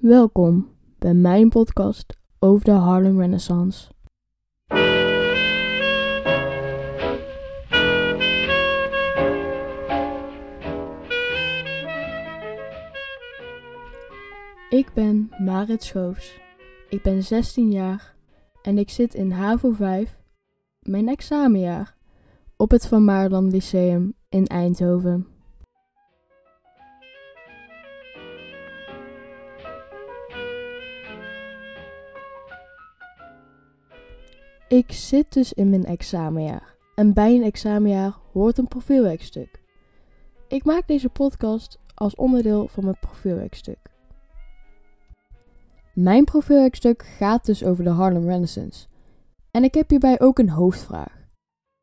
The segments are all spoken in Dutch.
Welkom bij mijn podcast over de Harlem Renaissance. Ik ben Marit Schoofs. Ik ben 16 jaar en ik zit in HAVO 5, mijn examenjaar, op het Van Maarland Lyceum in Eindhoven. Ik zit dus in mijn examenjaar. En bij een examenjaar hoort een profielwerkstuk. Ik maak deze podcast als onderdeel van mijn profielwerkstuk. Mijn profielwerkstuk gaat dus over de Harlem Renaissance. En ik heb hierbij ook een hoofdvraag.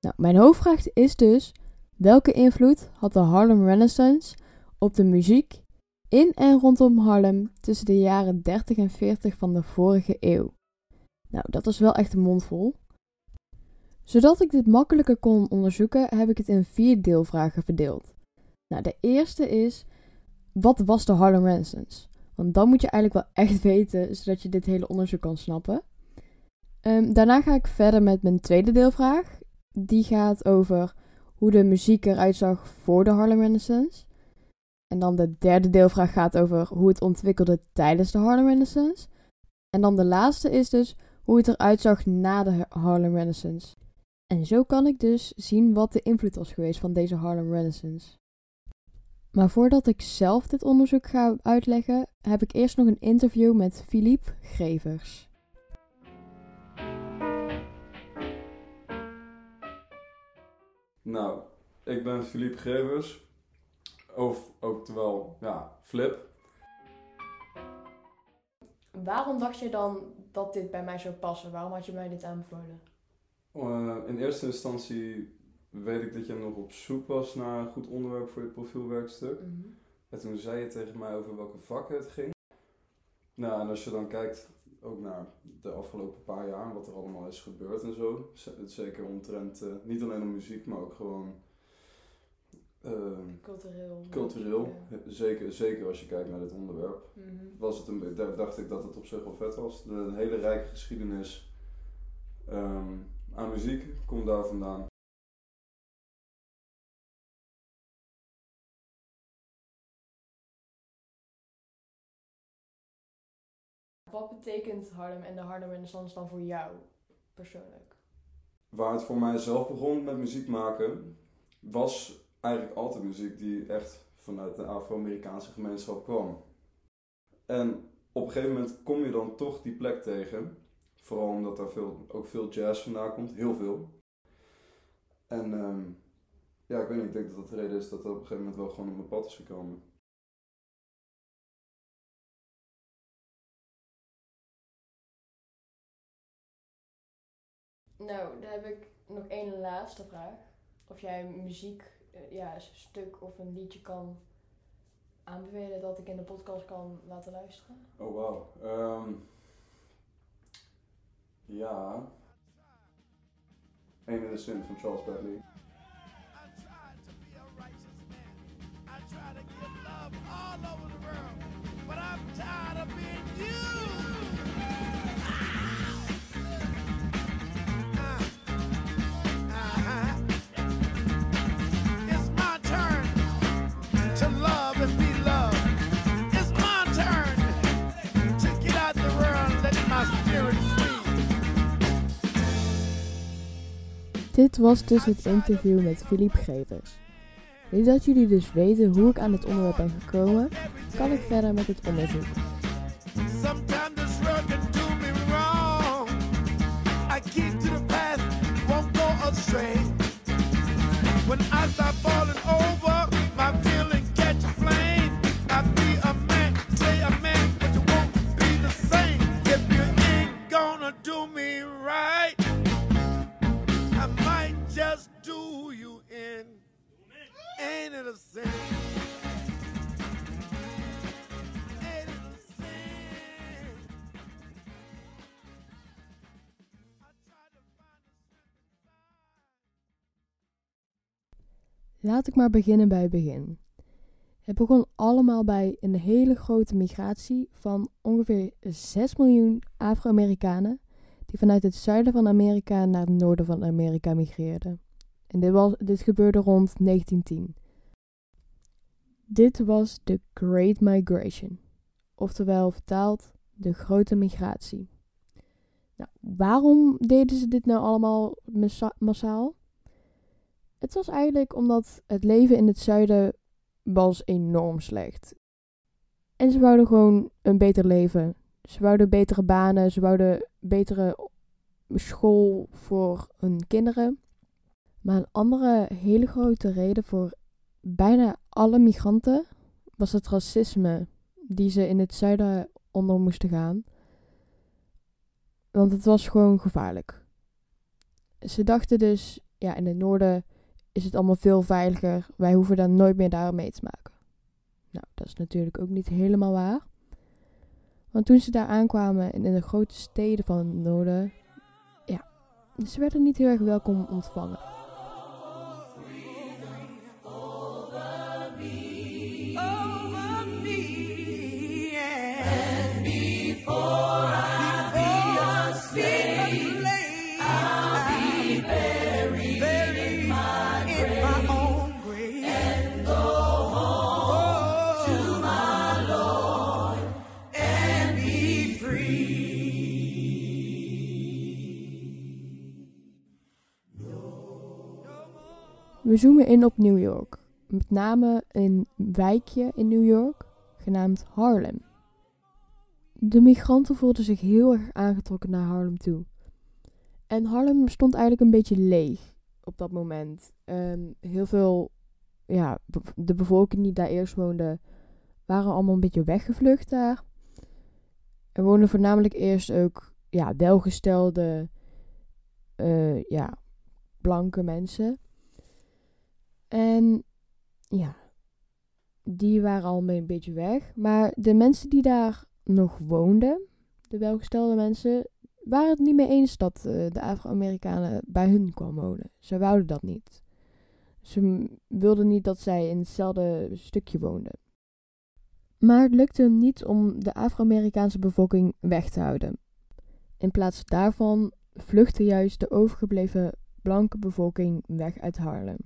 Nou, mijn hoofdvraag is dus: welke invloed had de Harlem Renaissance op de muziek in en rondom Harlem tussen de jaren 30 en 40 van de vorige eeuw? Nou, dat is wel echt een mondvol. Zodat ik dit makkelijker kon onderzoeken, heb ik het in vier deelvragen verdeeld. Nou, de eerste is: wat was de Harlem Renaissance? Want dan moet je eigenlijk wel echt weten, zodat je dit hele onderzoek kan snappen. Ehm, daarna ga ik verder met mijn tweede deelvraag. Die gaat over hoe de muziek eruit zag voor de Harlem Renaissance. En dan de derde deelvraag gaat over hoe het ontwikkelde tijdens de Harlem Renaissance. En dan de laatste is dus hoe het eruit zag na de Harlem Renaissance. En zo kan ik dus zien wat de invloed was geweest van deze Harlem Renaissance. Maar voordat ik zelf dit onderzoek ga uitleggen, heb ik eerst nog een interview met Philippe Grevers. Nou, ik ben Philippe Grevers, of oftewel, ja, Flip. Waarom dacht je dan dat dit bij mij zou passen? Waarom had je mij dit aanbevolen? Uh, in eerste instantie weet ik dat je nog op zoek was naar een goed onderwerp voor je profielwerkstuk. Mhm. En toen zei je tegen mij over welke vakken het ging. Nou, en als je dan kijkt ook naar de afgelopen paar jaar, wat er allemaal is gebeurd en zo. Zeker omtrent, eh, niet alleen om muziek, maar ook gewoon eh, Cultureel. cultureel. Zeker, zeker als je kijkt naar dit onderwerp. Mhm. was het een, dacht ik dat het op zich wel vet was. De, een hele rijke geschiedenis ehm, aan muziek komt daar vandaan. Wat betekent Harlem en de Harlem Renaissance dan voor jou persoonlijk? Waar het voor mij zelf begon met muziek maken, was eigenlijk altijd muziek die echt vanuit de Afro-Amerikaanse gemeenschap kwam. En op een gegeven moment kom je dan toch die plek tegen. Vooral omdat daar veel, ook veel jazz vandaan komt, heel veel. En ehm, ja, ik weet niet, ik denk dat dat de reden is dat dat op een gegeven moment wel gewoon op mijn pad is gekomen. Nou, dan heb ik nog één laatste vraag. Of jij muziek, ja, een stuk of een liedje kan aanbevelen dat ik in de podcast kan laten luisteren? Oh, wauw. Ehm, ja. Eén in de zin van Charles Bradley. I tried to be a righteous man. I try to give love all Dit was dus het interview met Philippe Grevers. Nu dat jullie dus weten hoe ik aan dit onderwerp ben gekomen, kan ik verder met het onderzoek. Laat ik maar beginnen bij het begin. Het begon allemaal bij een hele grote migratie van ongeveer 6 miljoen Afro-Amerikanen die vanuit het zuiden van Amerika naar het noorden van Amerika migreerden. En dit, was, dit gebeurde rond 1910. Dit was de Great Migration, oftewel vertaald de grote migratie. Nou, waarom deden ze dit nou allemaal massaal? Het was eigenlijk omdat het leven in het zuiden was enorm slecht. En ze wouden gewoon een beter leven. Ze wouden betere banen, ze wouden betere school voor hun kinderen. Maar een andere hele grote reden voor bijna alle migranten was het racisme die ze in het zuiden onder moesten gaan. Want het was gewoon gevaarlijk. Ze dachten dus, ja, in het noorden is het allemaal veel veiliger. Wij hoeven daar nooit meer daar mee te maken. Nou, dat is natuurlijk ook niet helemaal waar. Want toen ze daar aankwamen in de grote steden van het noorden, ja, ze werden niet heel erg welkom ontvangen. We zoomen in op New York, met name een wijkje in New York genaamd Harlem. De migranten voelden zich heel erg aangetrokken naar Harlem toe. En Harlem stond eigenlijk een beetje leeg op dat moment. Ehm, heel veel, ja, de bevolking die daar eerst woonde, waren allemaal een beetje weggevlucht daar. Er woonden voornamelijk eerst ook, ja, welgestelde, uh, ja, blanke mensen. En ja, die waren al een beetje weg. Maar de mensen die daar nog woonden, de welgestelde mensen, waren het niet mee eens dat uh, de Afro-Amerikanen bij hun kwam wonen. Ze wouden dat niet. Ze wilden niet dat zij in hetzelfde stukje woonden. Maar het lukte niet om de Afro-Amerikaanse bevolking weg te houden. In plaats daarvan vluchtte juist de overgebleven blanke bevolking weg uit Harlem.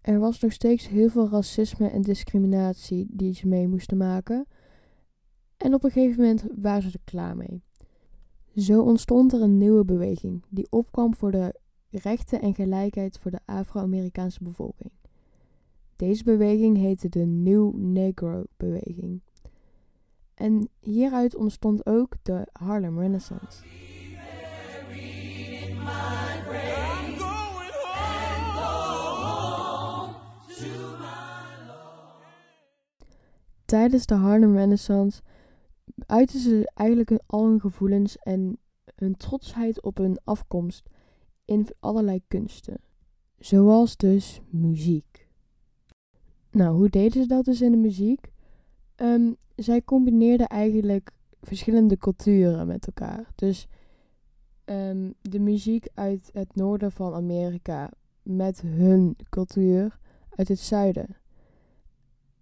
Er was nog steeds heel veel racisme en discriminatie die ze mee moesten maken. En op een gegeven moment waren ze er klaar mee. Zo ontstond er een nieuwe beweging die opkwam voor de rechten en gelijkheid voor de Afro-Amerikaanse bevolking. Deze beweging heette de New Negro-beweging. En hieruit ontstond ook de Harlem Renaissance. Tijdens de Harlem Renaissance uiten ze eigenlijk al hun gevoelens en hun trotsheid op hun afkomst in allerlei kunsten. Zoals dus muziek. Nou, hoe deden ze dat dus in de muziek? Um, zij combineerden eigenlijk verschillende culturen met elkaar. Dus um, de muziek uit het noorden van Amerika met hun cultuur uit het zuiden.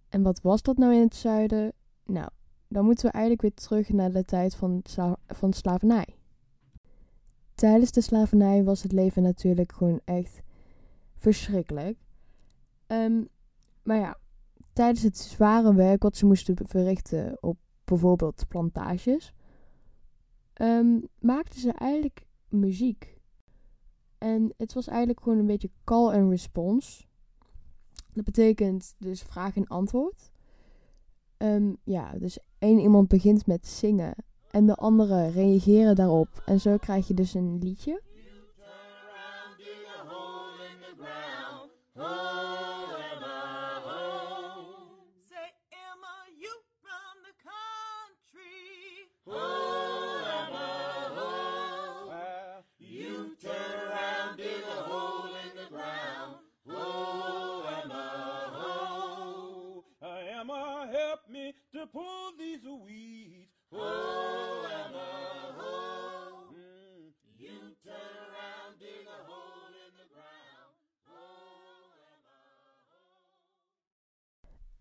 En wat was dat nou in het zuiden? Nou, dan moeten we eigenlijk weer terug naar de tijd van, sla van slavernij. Tijdens de slavernij was het leven natuurlijk gewoon echt verschrikkelijk. Um, maar ja, tijdens het zware werk wat ze moesten verrichten op bijvoorbeeld plantages, um, maakten ze eigenlijk muziek. En het was eigenlijk gewoon een beetje call and response. Dat betekent dus vraag en antwoord. Um, ja, dus één iemand begint met zingen en de anderen reageren daarop. En zo krijg je dus een liedje.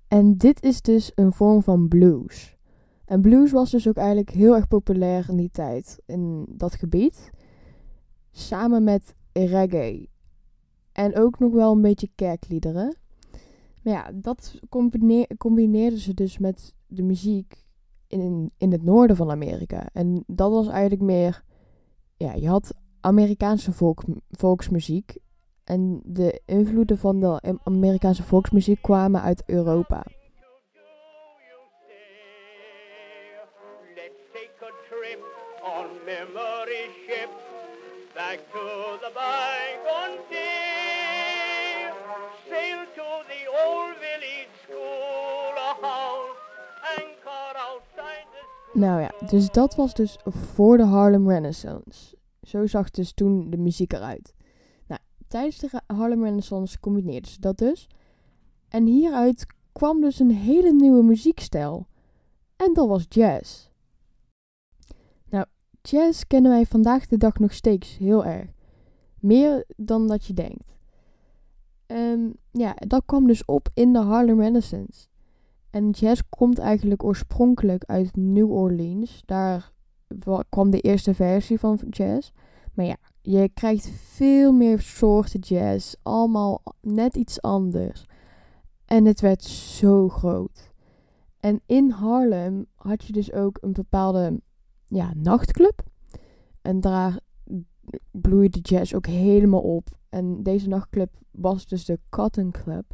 En dit is dus een vorm van blues. En blues was dus ook eigenlijk heel erg populair in die tijd in dat gebied. Samen met reggae. En ook nog wel een beetje kerkliederen. Maar ja, dat combineer, combineerden ze dus met de muziek in, in het noorden van Amerika. En dat was eigenlijk meer... Ja, je had Amerikaanse volk, volksmuziek. En de invloeden van de Amerikaanse volksmuziek kwamen uit Europa. Nou ja, dus dat was dus voor de Harlem Renaissance. Zo zag dus toen de muziek eruit. Tijdens de Harlem Renaissance combineerden ze dat dus. En hieruit kwam dus een hele nieuwe muziekstijl. En dat was jazz. Nou, jazz kennen wij vandaag de dag nog steeds heel erg. Meer dan dat je denkt. Ehm, ja, dat kwam dus op in de Harlem Renaissance. En jazz komt eigenlijk oorspronkelijk uit New Orleans. Daar wa- kwam de eerste versie van jazz. Maar ja, je krijgt veel meer soorten jazz. Allemaal net iets anders. En het werd zo groot. En in Harlem had je dus ook een bepaalde ja, nachtclub. En daar bloeide jazz ook helemaal op. En deze nachtclub was dus de Cotton Club.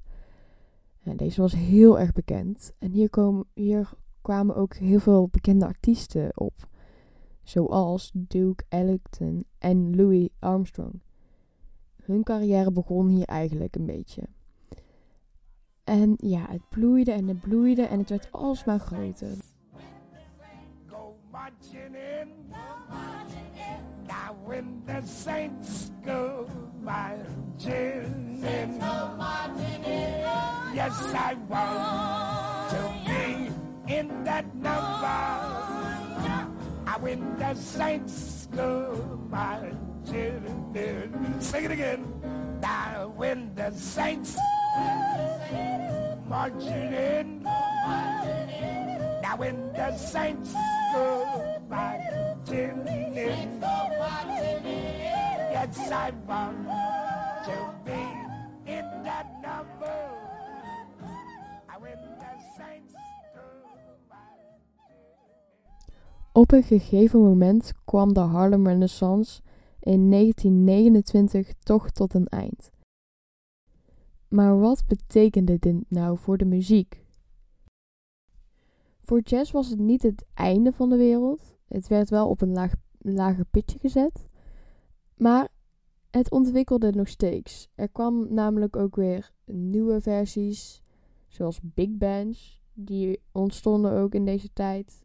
En deze was heel erg bekend. En hier, hier kwamen ook heel veel bekende artiesten op. Zoals Duke Ellington en Louis Armstrong. Hun carrière begon hier eigenlijk een beetje. En ja, het bloeide en het bloeide en het werd alsmaar groter. Yes, I want to be in that number. I when the saints go marching in. Sing it again. Now when the saints marching in. Now when the saints go marching in, yes, I want Op een gegeven moment kwam de Harlem Renaissance in 1929 toch tot een eind. Maar wat betekende dit nou voor de muziek? Voor jazz was het niet het einde van de wereld. Het werd wel op een lager pitje gezet. Maar het ontwikkelde nog steeds. Er kwam namelijk ook weer nieuwe versies, zoals big bands. Die ontstonden ook in deze tijd.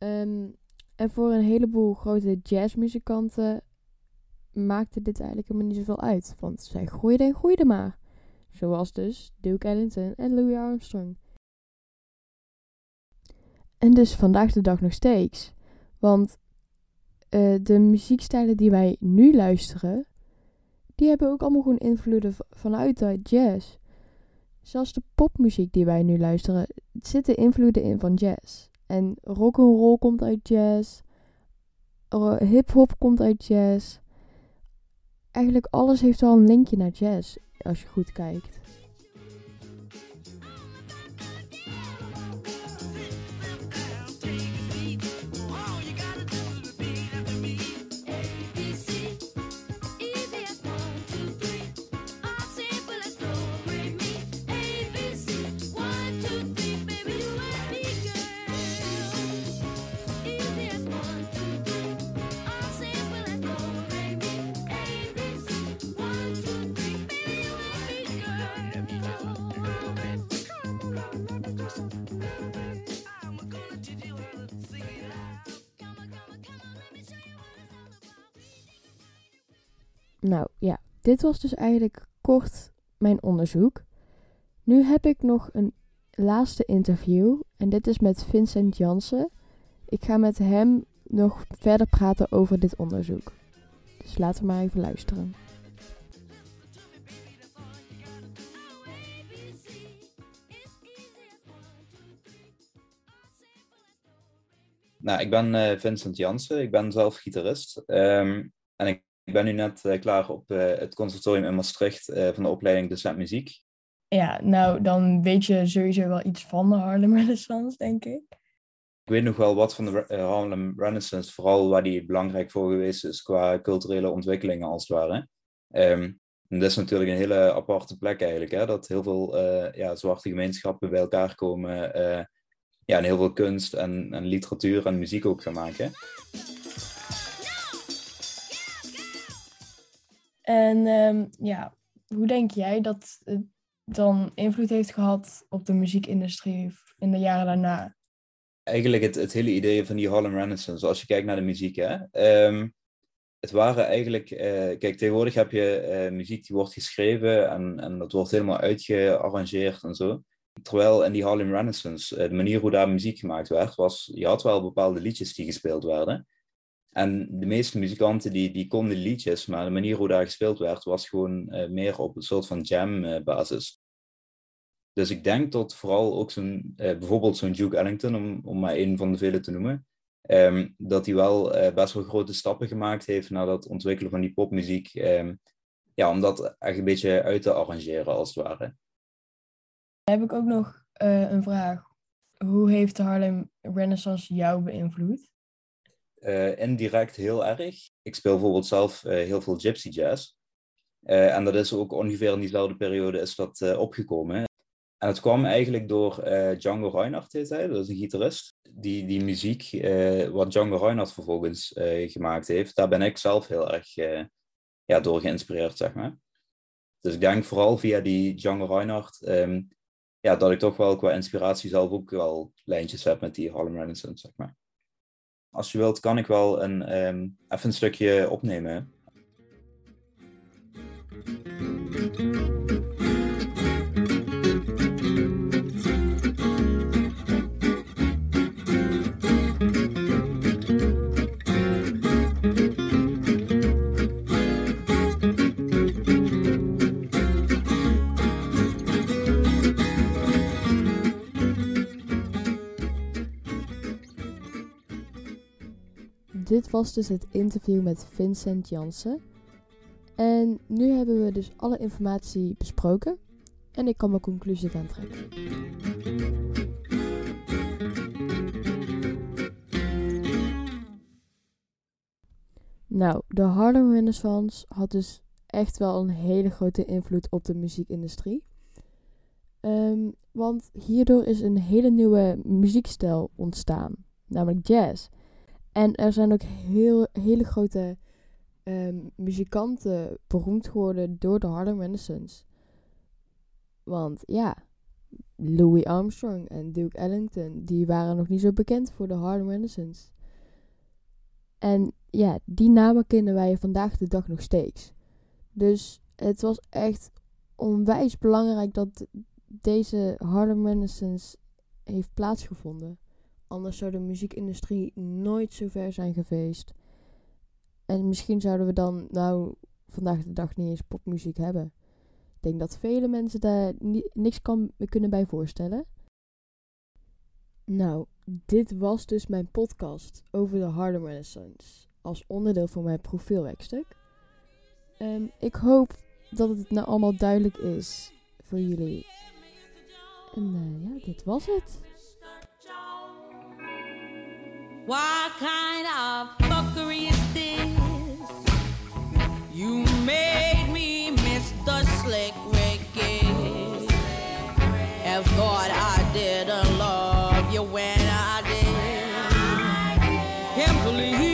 Ehm, en voor een heleboel grote jazzmuzikanten maakte dit eigenlijk helemaal niet zoveel uit. Want zij groeiden en groeiden maar. Zoals dus Duke Ellington en Louis Armstrong. En dus vandaag de dag nog steeds. Want eh, de muziekstijlen die wij nu luisteren, die hebben ook allemaal gewoon invloeden vanuit de jazz. Zelfs de popmuziek die wij nu luisteren, zitten invloeden in van jazz. En rock'n'roll komt uit jazz. Hip-hop komt uit jazz. Eigenlijk alles heeft wel een linkje naar jazz, als je goed kijkt. Nou ja, dit was dus eigenlijk kort mijn onderzoek. Nu heb ik nog een laatste interview en dit is met Vincent Jansen. Ik ga met hem nog verder praten over dit onderzoek. Dus laten we maar even luisteren. Nou, ik ben eh, Vincent Jansen, ik ben zelf gitarist. Ehm, en ik ik ben nu net eh, klaar op eh, het conservatorium in Maastricht eh, van de opleiding Docent Muziek. Ja, nou, dan weet je sowieso wel iets van de Harlem Renaissance, denk ik. Ik weet nog wel wat van de Harlem Renaissance, vooral waar die belangrijk voor geweest is qua culturele ontwikkelingen als het ware. En dat is natuurlijk een hele aparte plek eigenlijk, hè? dat heel veel ja, zwarte gemeenschappen bij elkaar komen ja, en heel veel kunst en, en literatuur en muziek ook gaan maken. En ehm, ja, hoe denk jij dat het dan invloed heeft gehad op de muziekindustrie in de jaren daarna? eigenlijk het, het hele idee van die Harlem Renaissance, als je kijkt naar de muziek, hè. Ehm, het waren eigenlijk, eh, kijk, tegenwoordig heb je eh, muziek die wordt geschreven en, en dat wordt helemaal uitgearrangeerd en zo. Terwijl in die Harlem Renaissance, eh, de manier hoe daar muziek gemaakt werd, was, je had wel bepaalde liedjes die gespeeld werden. En de meeste muzikanten die, die konden liedjes, maar de manier hoe daar gespeeld werd, was gewoon eh, meer op een soort van jam-basis. Dus ik denk dat vooral ook zo'n, eh, bijvoorbeeld zo'n Duke Ellington, om, om maar één van de vele te noemen, ehm, dat hij wel eh, best wel grote stappen gemaakt heeft naar dat ontwikkelen van die popmuziek. ehm, ja, om dat echt een beetje uit te arrangeren, als het ware. Dan heb ik ook nog eh, een vraag. Hoe heeft de Harlem Renaissance jou beïnvloed? Eh, indirect heel erg. Ik speel bijvoorbeeld zelf eh, heel veel gypsy jazz. Eh, en dat is ook ongeveer in diezelfde periode is dat opgekomen. En het kwam eigenlijk door Django Reinhardt, dat is een gitarist. Die, die muziek, wat Django Reinhardt vervolgens gemaakt heeft, daar ben ik zelf heel erg ja, door geïnspireerd, zeg maar. Dus ik denk vooral via die Django Reinhardt, ehm, ja, dat ik toch wel qua inspiratie zelf ook wel lijntjes heb met die Harlem Renaissance, zeg maar. Als je wilt, kan ik wel een, ehm, even een stukje opnemen. Dit was dus het interview met Vincent Jansen. En nu hebben we dus alle informatie besproken. En ik kan mijn conclusie gaan trekken. Nou, de Harlem Renaissance had dus echt wel een hele grote invloed op de muziekindustrie. Ehm, want hierdoor is een hele nieuwe muziekstijl ontstaan, namelijk jazz. En er zijn ook heel, hele grote ehm, muzikanten beroemd geworden door de Harlem Renaissance. Want ja, Louis Armstrong en Duke Ellington, die waren nog niet zo bekend voor de Harlem Renaissance. En ja, die namen kennen wij vandaag de dag nog steeds. Dus het was echt onwijs belangrijk dat deze Harlem Renaissance heeft plaatsgevonden. Anders zou de muziekindustrie nooit zo ver zijn geweest. En misschien zouden we dan nou vandaag de dag niet eens popmuziek hebben. Ik denk dat vele mensen daar ni- niks kan, kunnen bij voorstellen. Nou, dit was dus mijn podcast over de Harlem Renaissance. Als onderdeel van mijn profielwerkstuk. Ehm, ik hoop dat het nou allemaal duidelijk is voor jullie. En eh, ja, dit was het. What kind of fuckery is this? You made me miss the slick Ricky. And thought I didn't love you when I did. Can't believe.